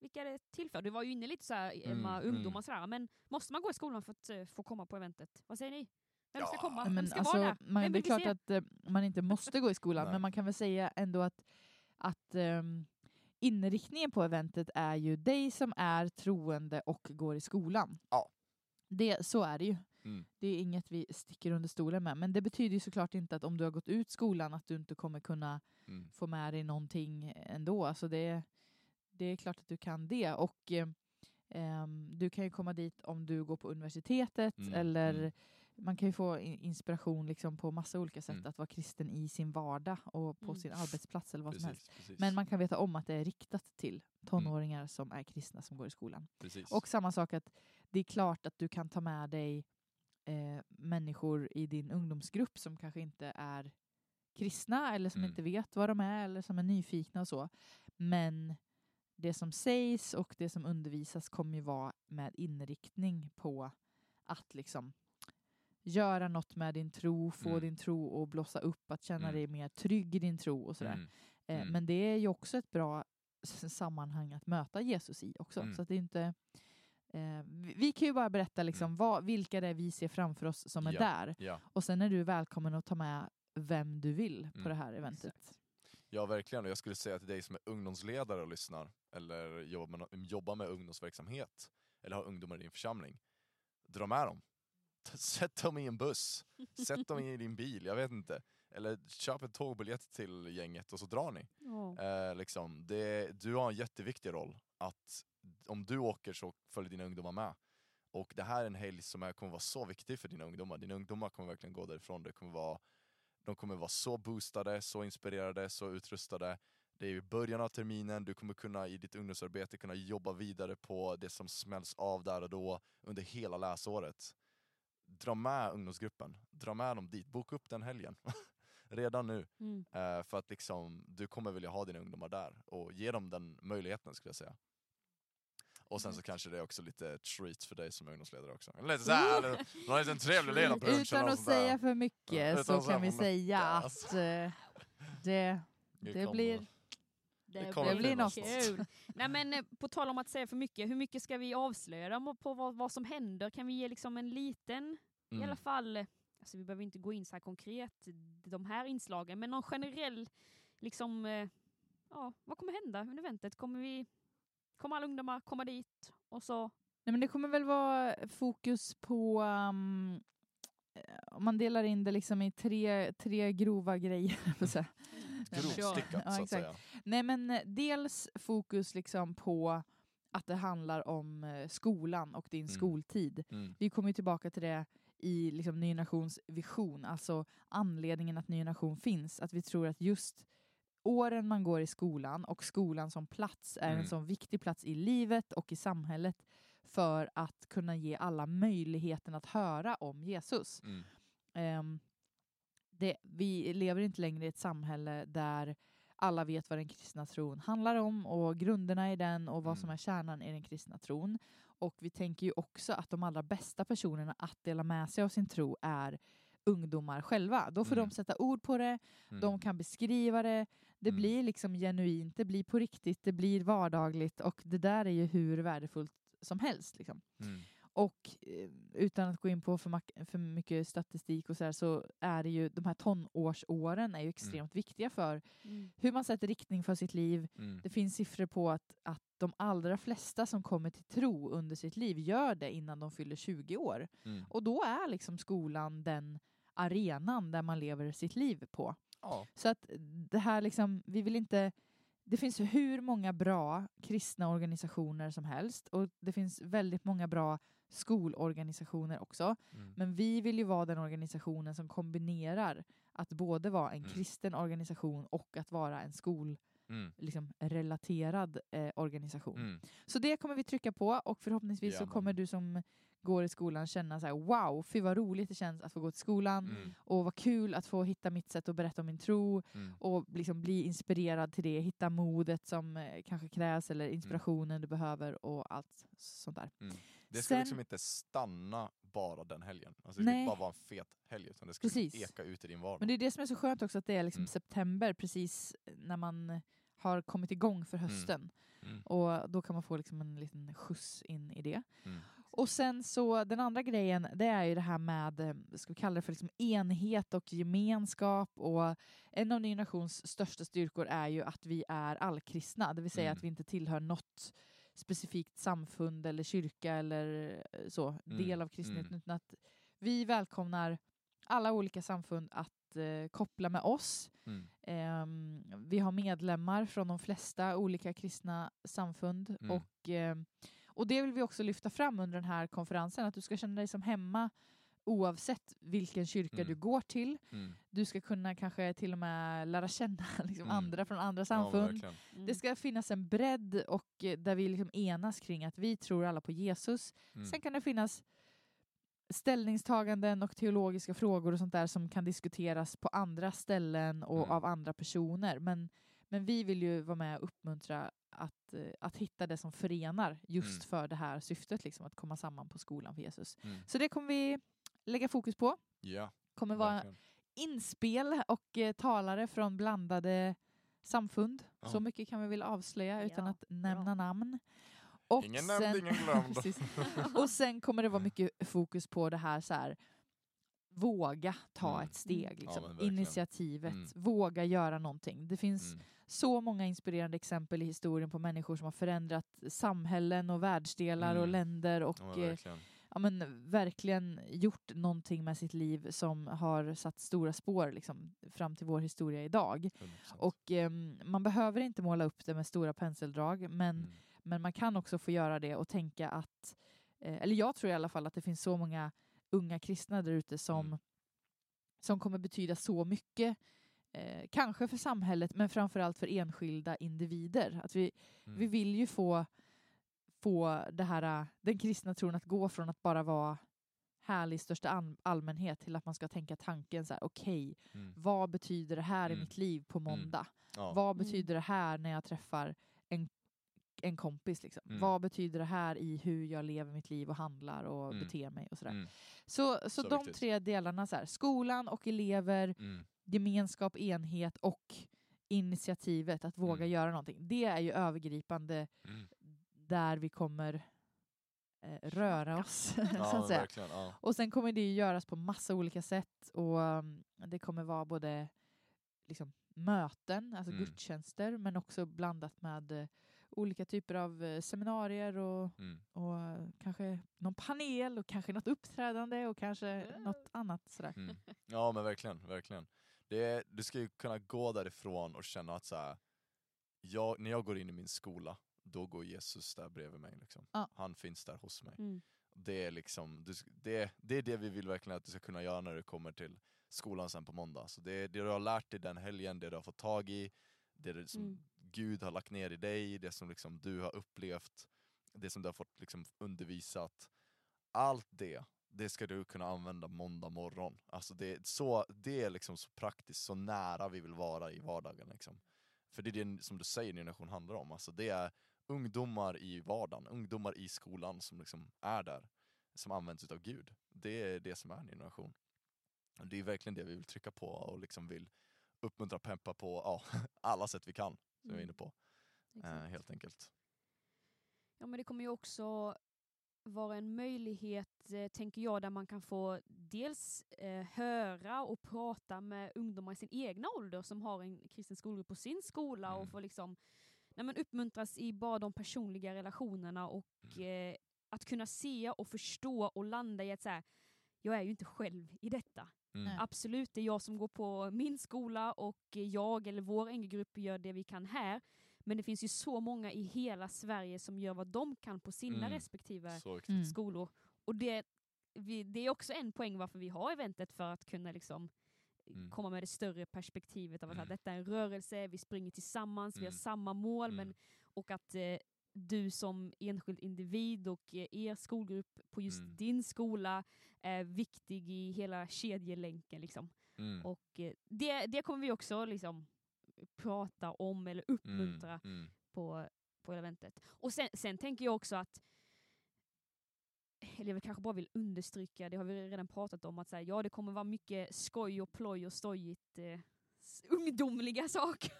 vilka är det till för? Du var ju inne lite så här, Emma, Mm, ungdomar mm. sådär, men måste man gå i skolan för att eh, få komma på eventet? Vad säger ni? Vem ska Ja, komma? Men Vem ska alltså, vara där? man, Vem det är klart se? att eh, man inte måste gå i skolan, *laughs* men man kan väl säga ändå att, att ehm, inriktningen på eventet är ju dig som är troende och går i skolan. Ja. Det, så är det ju. Mm. Det är inget vi sticker under stolen med. Men det betyder ju såklart inte att om du har gått ut skolan att du inte kommer kunna Mm. få med dig någonting ändå. Alltså det, det är klart att du kan det. Och eh, du kan ju komma dit om du går på universitetet Mm, eller mm. man kan ju få inspiration liksom på massa olika sätt Mm. att vara kristen i sin vardag och på sin arbetsplats eller vad som helst. Precis, precis. Men man kan veta om att det är riktat till tonåringar som är kristna som går i skolan. precis. Och samma sak att det är klart att du kan ta med dig eh, människor i din ungdomsgrupp som kanske inte är kristna eller som Mm. inte vet vad de är eller som är nyfikna och så. Men det som sägs och det som undervisas kommer ju vara med inriktning på att liksom göra något med din tro, få Mm. din tro att blossa upp, att känna Mm. dig mer trygg i din tro och sådär. Mm. Eh, Mm. Men det är ju också ett bra sammanhang att möta Jesus i också. Mm. Så att det är inte... Eh, vi, vi kan ju bara berätta liksom vad, vilka det är vi ser framför oss som är Ja. där. Ja. Och sen är du välkommen att ta med vem du vill på Mm. det här eventet. ja, verkligen. Och jag skulle säga till dig som är ungdomsledare och lyssnar, eller jobbar med, jobbar med ungdomsverksamhet, eller har ungdomar i din församling. Dra med dem. Sätt dem i en buss. Sätt dem i din bil, jag vet inte. Eller köp en tågbiljett till gänget och så drar ni. Ja. Eh, liksom, det, du har en jätteviktig roll. Att om du åker så följer dina ungdomar med. Och det här är en helg som är, kommer vara så viktig för dina ungdomar. Dina ungdomar kommer verkligen gå därifrån. Det kommer vara, de kommer vara så boostade, så inspirerade, så utrustade. Det är i början av terminen, du kommer kunna i ditt ungdomsarbete kunna jobba vidare på det som smälls av där och då under hela läsåret. Dra med ungdomsgruppen, dra med dem dit, boka upp den helgen. *laughs* Redan nu. Mm. Eh, för att liksom, du kommer vilja ha dina ungdomar där och ge dem den möjligheten skulle jag säga. Och sen så kanske det är också lite treat för dig som ungdomsledare också. Lite såhär, eller någon liten *laughs* trevlig ledarpunkt. eller Utan att säga för mycket Ja, utan så kan vi säga att eh, det, det blir... Det, kommer bli blir något. kul. Nej, men eh, på tal om att säga för mycket, hur mycket ska vi avslöja dem på vad, vad som händer? Kan vi ge liksom en liten, i Mm. alla fall, eh, alltså vi behöver inte gå in så här konkret, de här inslagen, men någon generell, liksom, eh, ja, vad kommer hända under eventet? Kommer vi, kommer alla ungdomar komma dit och så, Nej, men det kommer väl vara fokus på... Um, eh, om man delar in det liksom i tre, tre grova grejer. *laughs* säga. Grovstickat Ja, så att säga. Nej men eh, dels fokus liksom på att det handlar om skolan och din Mm. skoltid. Mm. Vi kommer tillbaka till det i liksom Ny Nations vision, alltså anledningen att Ny Nation finns. Att vi tror att just åren man går i skolan och skolan som plats är Mm. en sån viktig plats i livet och i samhället för att kunna ge alla möjligheten att höra om Jesus. Mm. Ehm, det, vi lever inte längre i ett samhälle där alla vet vad den kristna tron handlar om och grunderna i den och vad som Mm. är kärnan i den kristna tron. Och vi tänker ju också att de allra bästa personerna att dela med sig av sin tro är ungdomar själva. Då får Mm. de sätta ord på det, Mm. de kan beskriva det, det Mm. blir liksom genuint, det blir på riktigt, det blir vardagligt och det där är ju hur värdefullt som helst. Liksom. Mm. Och eh, utan att gå in på för, för mycket statistik och så här, så är det ju de här tonårsåren är ju extremt viktiga för hur man sätter riktning för sitt liv. Mm. Det finns siffror på att, att de allra flesta som kommer till tro under sitt liv gör det innan de fyller 20 år. Mm. Och då är liksom skolan den arenan där man lever sitt liv på. Ja. Så att det här liksom, vi vill inte... Det finns hur många bra kristna organisationer som helst och det finns väldigt många bra skolorganisationer också. Mm. Men vi vill ju vara den organisationen som kombinerar att både vara en Mm. kristen organisation och att vara en skolrelaterad Mm. liksom, relaterad, eh, organisation. Mm. Så det kommer vi trycka på och förhoppningsvis så Jajamän. kommer du som går i skolan känna så här: wow, fy vad roligt det känns att få gå till skolan Mm. och vad kul att få hitta mitt sätt att berätta om min tro Mm. och liksom bli inspirerad till det, hitta modet som eh, kanske krävs eller inspirationen du behöver och allt sånt där. Det ska Sen- liksom inte stanna bara den helgen. Alltså det ska Nej. inte bara vara en fet helg, utan det ska Precis. eka ut i din vardag. Men det är det som är så skönt också att det är liksom Mm. september precis när man har kommit igång för hösten. Mm. Och då kan man få liksom en liten skjuts in i det. Mm. Och sen så den andra grejen, det är ju det här med, eh, ska vi kalla det för liksom enhet och gemenskap. Och en av Ny Nations största styrkor är ju att vi är allkristna, det vill säga Mm. att vi inte tillhör något specifikt samfund eller kyrka eller eh, så, Mm, del av kristenheten, mm. utan att vi välkomnar alla olika samfund att eh, koppla med oss. Mm. Ehm, vi har medlemmar från de flesta olika kristna samfund Mm. och, ehm, och det vill vi också lyfta fram under den här konferensen, att du ska känna dig som hemma oavsett vilken kyrka Mm. du går till. Mm. Du ska kunna kanske till och med lära känna *laughs* liksom, Mm. andra från andra Ja, samfund. verkligen. Mm. det ska finnas en bredd och eh, där vi liksom enas kring att vi tror alla på Jesus. Mm. Sen kan det finnas ställningstaganden och teologiska frågor och sånt där som kan diskuteras på andra ställen och Mm. av andra personer. Men, men vi vill ju vara med och uppmuntra att, eh, att hitta det som förenar just Mm. för det här syftet, liksom, att komma samman på skolan för Jesus. Mm. Så det kommer vi lägga fokus på. Ja, kommer vara verkligen. inspel och eh, talare från blandade samfund. Ja. Så mycket kan vi väl avslöja utan Ja, att nämna namn. Och Ingen nämnd, sen, ingen glömd. *laughs* Och sen kommer det vara mycket fokus på det här så här våga ta Mm. ett steg, liksom. Ja, initiativet, Mm. våga göra någonting. Det finns Mm. så många inspirerande exempel i historien på människor som har förändrat samhällen och världsdelar och Mm. länder och Ja, eh. Ja, men, verkligen gjort någonting med sitt liv som har satt stora spår liksom, fram till vår historia idag. 100%. Och ehm, man behöver inte måla upp det med stora penseldrag, men, Mm. men man kan också få göra det och tänka att, eh, eller jag tror i alla fall att det finns så många unga kristna där ute som, Mm. som kommer betyda så mycket Eh, kanske för samhället, men framförallt för enskilda individer. Att vi, Mm. vi vill ju få, få det här, äh, den kristna tron att gå från att bara vara härlig i största all- allmänhet till att man ska tänka tanken så här, okej, Mm. vad betyder det här i Mm. mitt liv på måndag? Ja. Vad Mm. betyder det här när jag träffar en, en kompis? Liksom? Mm. Vad betyder det här i hur jag lever mitt liv och handlar och Mm. beter mig? och sådär. Mm. Så, så, Så de viktigt. tre delarna, så här, skolan och elever, Mm. gemenskap, enhet och initiativet att våga Mm. göra någonting. Det är ju övergripande Mm. Där vi kommer eh, röra oss. *laughs* så Ja, att men säga. Ja. Och sen kommer det ju göras på massa olika sätt och um, det kommer vara både liksom, möten, alltså Mm. gudstjänster, men också blandat med eh, olika typer av eh, seminarier och, Mm. och eh, kanske någon panel och kanske något uppträdande och kanske något annat sådär. Mm. Ja men verkligen, verkligen. Det du ska ju kunna gå därifrån och känna att så här, jag, när jag går in i min skola, då går Jesus där bredvid mig. Liksom. Ja. Han finns där hos mig. Mm. Det är, liksom, det, det är det vi vill verkligen att du ska kunna göra när du kommer till skolan sen på måndag. Så det det du har lärt dig den helgen, det du har fått tag i, det som Mm. Gud har lagt ner i dig, det som liksom du har upplevt, det som du har fått liksom undervisat. Allt det, det ska du kunna använda måndag morgon. Alltså det, är så, det är liksom så praktiskt, så nära vi vill vara i vardagen. Liksom. För det är det som du säger Generation handlar om. Alltså det är ungdomar i vardagen, ungdomar i skolan som liksom är där, som används utav Gud. Det är det som är Ny Generation. Och Det är verkligen det vi vill trycka på och liksom vill uppmuntra peppa på ja, *laughs* alla sätt vi kan, som jag är Mm. inne på. Eh, helt enkelt. Ja, men det kommer ju också vara en möjlighet, eh, tänker jag, där man kan få dels eh, höra och prata med ungdomar i sin egna ålder som har en kristen skolgrupp på sin skola Mm. och få liksom, nej, men uppmuntras i bara de personliga relationerna och Mm. eh, att kunna se och förstå och landa i att så här, jag är ju inte själv i detta. Mm. Absolut, det är jag som går på min skola och jag eller vår NG-grupp gör det vi kan här. Men det finns ju så många i hela Sverige som gör vad de kan på sina Mm. respektive. Mm. skolor. Och det, vi, det är också en poäng varför vi har eventet, för att kunna liksom Mm. komma med det större perspektivet av att Mm. detta är en rörelse, vi springer tillsammans, vi har Mm. samma mål, Mm. men, och att eh, du som enskild individ och eh, er skolgrupp på just Mm. din skola är viktig i hela kedjelänken. Liksom. Mm. Och eh, det, det kommer vi också liksom prata om eller uppmuntra Mm. Mm. på, på eventet. Och sen, sen tänker jag också att eller jag kanske bara vill understryka, det har vi redan pratat om, att så här, ja det kommer vara mycket skoj och ploj och stojigt, eh, ungdomliga *laughs* saker.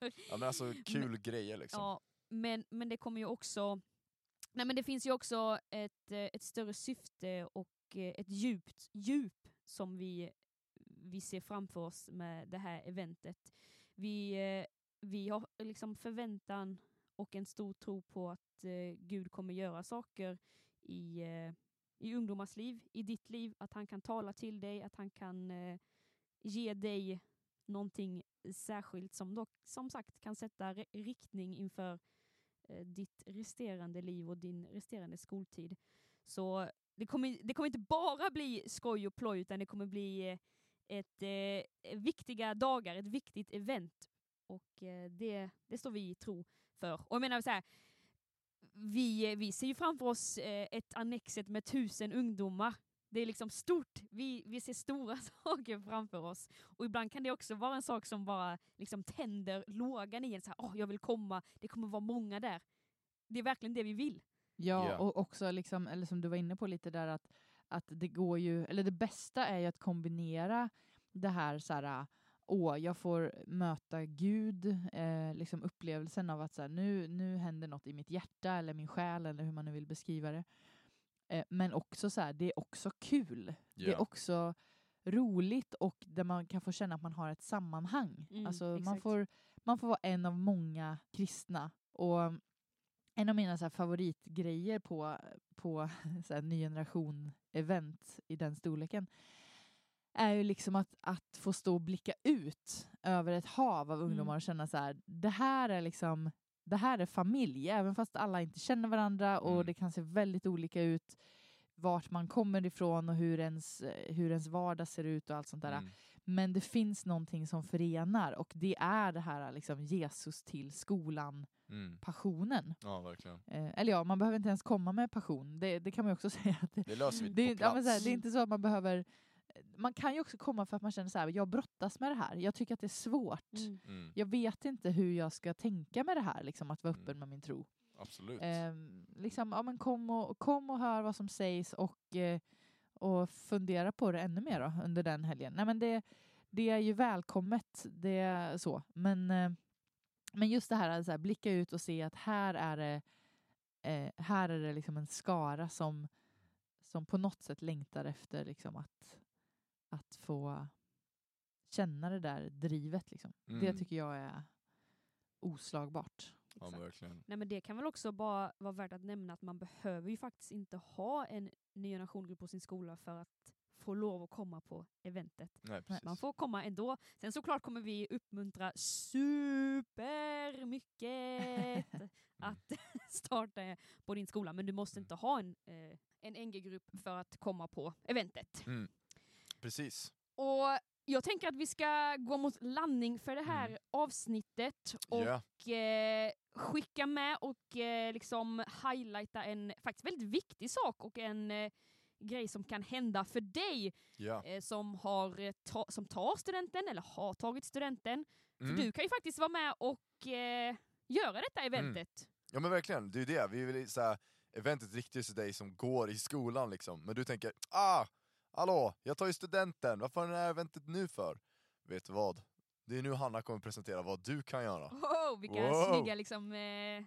Ja men alltså kul grejer liksom. Ja, men, men det kommer ju också, nej men det finns ju också ett, eh, ett större syfte och eh, ett djupt djup som vi, vi ser framför oss med det här eventet. Vi, eh, vi har liksom förväntan och en stor tro på att Gud kommer göra saker i, eh, i ungdomars liv, i ditt liv, att han kan tala till dig, att han kan eh, ge dig någonting särskilt som dock som sagt kan sätta riktning inför eh, ditt resterande liv och din resterande skoltid. Så det kommer, det kommer inte bara bli skoj och ploj utan det kommer bli ett eh, viktiga dagar, ett viktigt event. Och eh, det, det står vi i tro för. Och jag menar så här, vi, vi ser ju framför oss eh, ett annexet med tusen ungdomar. Det är liksom stort. Vi, vi ser stora *laughs* saker framför oss. Och ibland kan det också vara en sak som bara liksom tänder lågan i en. Så här, Åh, jag vill komma, det kommer vara många där. Det är verkligen det vi vill. Ja, Ja. och också liksom, eller som du var inne på lite där att, att det går ju, eller det bästa är ju att kombinera det här så här, åh, jag får möta Gud, eh, liksom upplevelsen av att så här, nu, nu händer något i mitt hjärta eller min själ eller hur man nu vill beskriva det. Eh, men också så här, det är också kul. Det är också roligt och där man kan få känna att man har ett sammanhang. Mm, alltså man får, man får vara en av många kristna. Och en av mina så här, favoritgrejer på, på *laughs* så här, ny generation-event i den storleken är ju liksom att, att få stå och blicka ut över ett hav av ungdomar Mm. och känna så här, det här är liksom det här är familj, även fast alla inte känner varandra och Mm. det kan se väldigt olika ut vart man kommer ifrån och hur ens, hur ens vardag ser ut och allt sånt där. Mm. Men det finns någonting som förenar och det är det här liksom Jesus till skolan Mm. passionen. Ja, verkligen. Eh, eller ja, man behöver inte ens komma med passion. Det, det kan man också *laughs* säga. Att det, Det löser vi det, på ja, plats. så här, det är inte så att man behöver... Man kan ju också komma för att man känner så här, jag brottas med det här. Jag tycker att det är svårt. Mm. Jag vet inte hur jag ska tänka med det här, liksom, att vara öppen Mm. med min tro. Absolut. Ehm, liksom, ja, men kom, och, kom och hör vad som sägs och, eh, och fundera på det ännu mer då, under den helgen. Nej, men det, det är ju välkommet, det är så. Men, eh, men just det här att här, blicka ut och se att här är det, eh, här är det liksom en skara som, som på något sätt längtar efter liksom att, att få känna det där drivet. Liksom. Det Mm. tycker jag är oslagbart. ja, verkligen. Nej men det kan väl också bara vara värt att nämna att man behöver ju faktiskt inte ha en ny generationgrupp på sin skola för att få lov att komma på eventet. Nej. Man får komma ändå. Sen såklart kommer vi uppmuntra supermycket *laughs* att *laughs* starta på din skola, men du måste Mm. inte ha en, eh, en NG-grupp för att komma på eventet. Mm. Precis. Och jag tänker att vi ska gå mot landning för det här Mm. avsnittet och Ja. eh, skicka med och eh, liksom highlighta en faktiskt väldigt viktig sak och en eh, grej som kan hända för dig eh, som, har, eh, ta, som tar studenten eller har tagit studenten. Mm. För du kan ju faktiskt vara med och eh, göra detta eventet. Ja men verkligen, det är ju det. Vi vill såhär, eventet riktar sig till dig som går i skolan liksom. Men du tänker, ah, hallå, jag tar ju studenten, varför är det här eventet nu för? Vet du vad? Det är nu Hanna kommer presentera vad du kan göra. Wow, vilka Wow. snygga liksom, eh,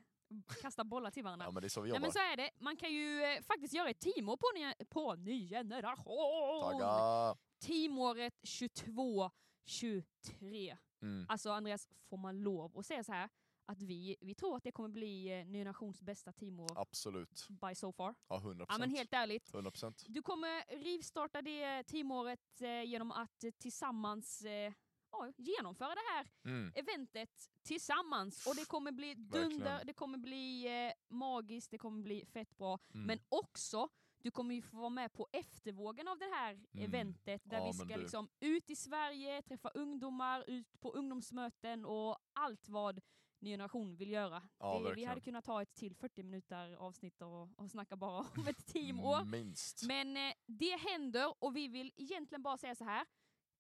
kasta bollar till varandra. Ja men det är så vi jobbar. men så är det, man kan ju eh, faktiskt göra ett teamår på, på ny generation! Tagga! Teamåret 22-23. Mm. Alltså Andreas, får man lov att säga så här att vi, vi tror att det kommer bli eh, ny generations bästa teamår Absolut. by so far. Ja, 100%. Ja men helt ärligt. 100%. Du kommer rivstarta det teamåret eh, genom att tillsammans eh, ja, genomföra det här Mm. eventet tillsammans. Och det kommer bli dunder, Verkligen. det kommer bli eh, magiskt, det kommer bli fett bra. Mm. Men också, du kommer ju få vara med på eftervågen av det här Mm. eventet där Ja, vi ska du. liksom ut i Sverige, träffa ungdomar, ut på ungdomsmöten och allt vad Ny Generation vill göra. Ja, det, vi hade kunnat ta ett till 40 minuter avsnitt och, och snacka bara om ett teamår. Minst. Men eh, det händer och vi vill egentligen bara säga så här.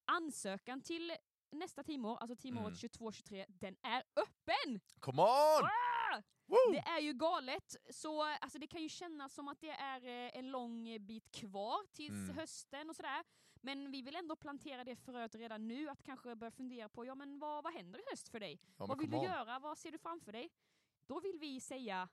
Ansökan till nästa teamår, alltså teamåret Mm. 22-23, den är öppen! Come on! Ah! Det är ju galet, så alltså, det kan ju kännas som att det är eh, en lång bit kvar tills Mm. hösten och sådär. Men vi vill ändå plantera det fröet redan nu, att kanske börja fundera på ja, men vad, vad händer i höst för dig? Ja, vad vill du göra? Vad ser du framför dig? Då vill vi säga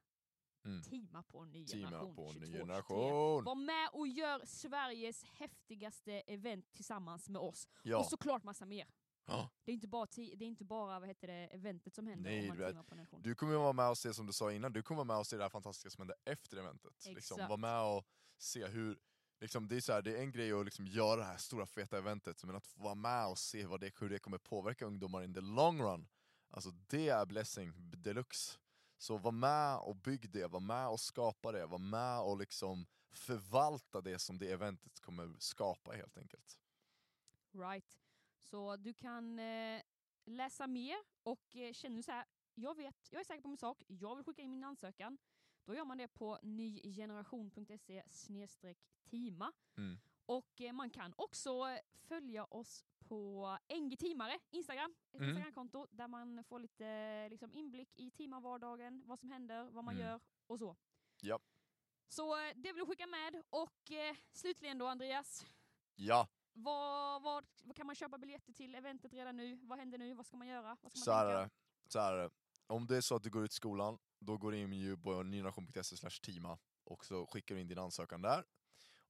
Mm. teama på ny Teama generation. på 22, ny 23. generation. Var med och gör Sveriges häftigaste event tillsammans med oss. Ja. Och såklart massa mer. Ja. Det är inte bara, det är inte bara vad heter det, eventet som händer Nej, du en. Du kommer vara med och se, som du sa innan, du kommer vara med och se det här fantastiska som händer efter eventet. Liksom, vara med och se hur, liksom, det, är så här, det är en grej att liksom göra det här stora feta eventet, men att få vara med och se vad det, hur det kommer påverka ungdomar in the long run, alltså det är blessing deluxe. Så var med och bygg det, var med och skapa det, var med och liksom förvalta det som det eventet kommer skapa helt enkelt. Right. Så du kan eh, läsa mer och eh, känner du så här, jag vet, jag är säker på min sak, jag vill skicka in min ansökan. Då gör man det på nygeneration.se teama. Mm. Och eh, man kan också följa oss på NG Teamare, Instagram, ett Mm. Instagramkonto där man får lite eh, liksom, inblick i teamarvardagen, vad som händer, vad man Mm. gör och så. Ja. Så eh, det vill jag skicka med. Och eh, slutligen då Andreas, Ja, vad, vad, vad kan man köpa biljetter till eventet redan nu? Vad händer nu? Vad ska man göra? Vad ska man Så här är det. Så här är det. Om det är så att du går ut skolan, då går du in ju på nynation.se slash teama och så skickar du in din ansökan där.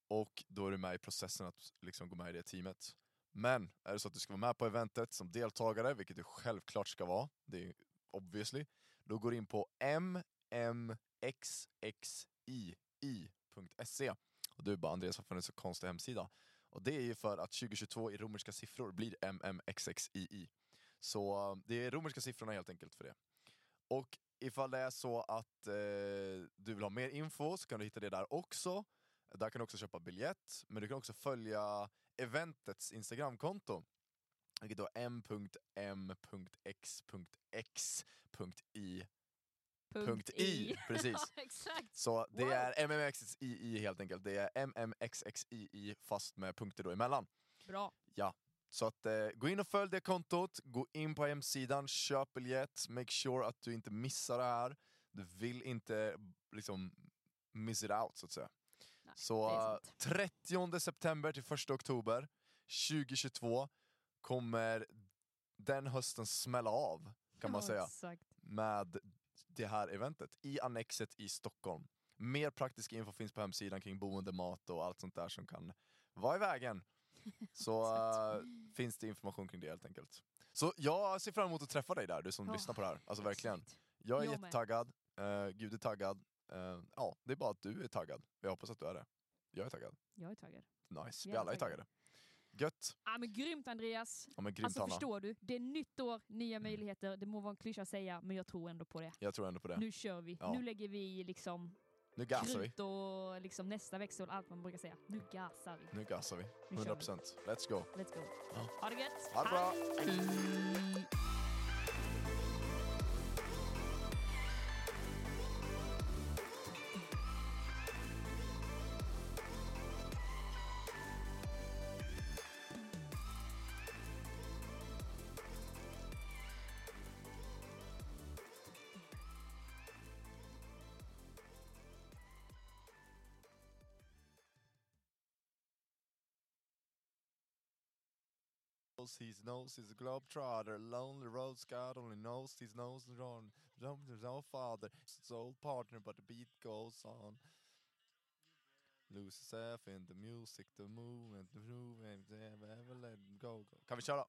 Och då är du med i processen att liksom gå med i det teamet. Men är det så att du ska vara med på eventet som deltagare, vilket du självklart ska vara, det är obviously, då går du in på mmxxii.se. Och du bara Andreas, varför är det en så konstig hemsida? Och det är ju för att 2022 i romerska siffror blir mmxxii. Så eh, det är romerska siffrorna helt enkelt för det. Och ifall det är så att eh, du vill ha mer info så kan du hitta det där också. Där kan du också köpa biljett, men du kan också följa eventets Instagramkonto. Vilket då är m.m.x.x.i. Punkt i, *laughs* precis. Ja, exakt. Så det Wow. är mmxxii helt enkelt. Det är mmxxii fast med punkter då emellan. Bra. Så att, eh, gå in och följ det kontot, gå in på hemsidan, köp biljett, make sure att du inte missar det här. Du vill inte liksom miss it out så att säga. Nej, Så det är eh, sant. 30 september till 1 oktober 2022 kommer den hösten smälla av kan man *laughs* Ja, säga Exakt. med det här eventet i Annexet i Stockholm. Mer praktisk info finns på hemsidan kring boende, mat och allt sånt där som kan vara i vägen. Så *laughs* äh, finns det information kring det helt enkelt. Så jag ser fram emot att träffa dig där, du som Ja, lyssnar på det här. Alltså verkligen. Jag är Jag jättetaggad, uh, Gud är taggad. Eh, ja, det är bara att du är taggad. Jag hoppas att du är det. Jag är taggad. Jag är taggad. Nice, vi alla är taggad. taggade. Gött. Ja, men grymt Andreas. Ja men grymt alltså Hanna. förstår du, det är nytt år, nya Mm. möjligheter. Det må vara en klyscha att säga, men jag tror ändå på det. Jag tror ändå på det. Nu kör vi. Ja. Nu lägger vi liksom Nu gasar vi. och liksom nästa växel, allt man brukar säga. Nu gasar vi. Nu gasar vi. Nu kör vi. 100%. Let's go. Let's go. Ja. Ha det gött. Ha det bra. Hej. Knows his nose is a globetrotter. Lonely roads, God only knows his nose is wrong. There's no father, soul partner, but the beat goes on. Lose yourself in the music, the movement, the and never let go. go. Kan vi köra?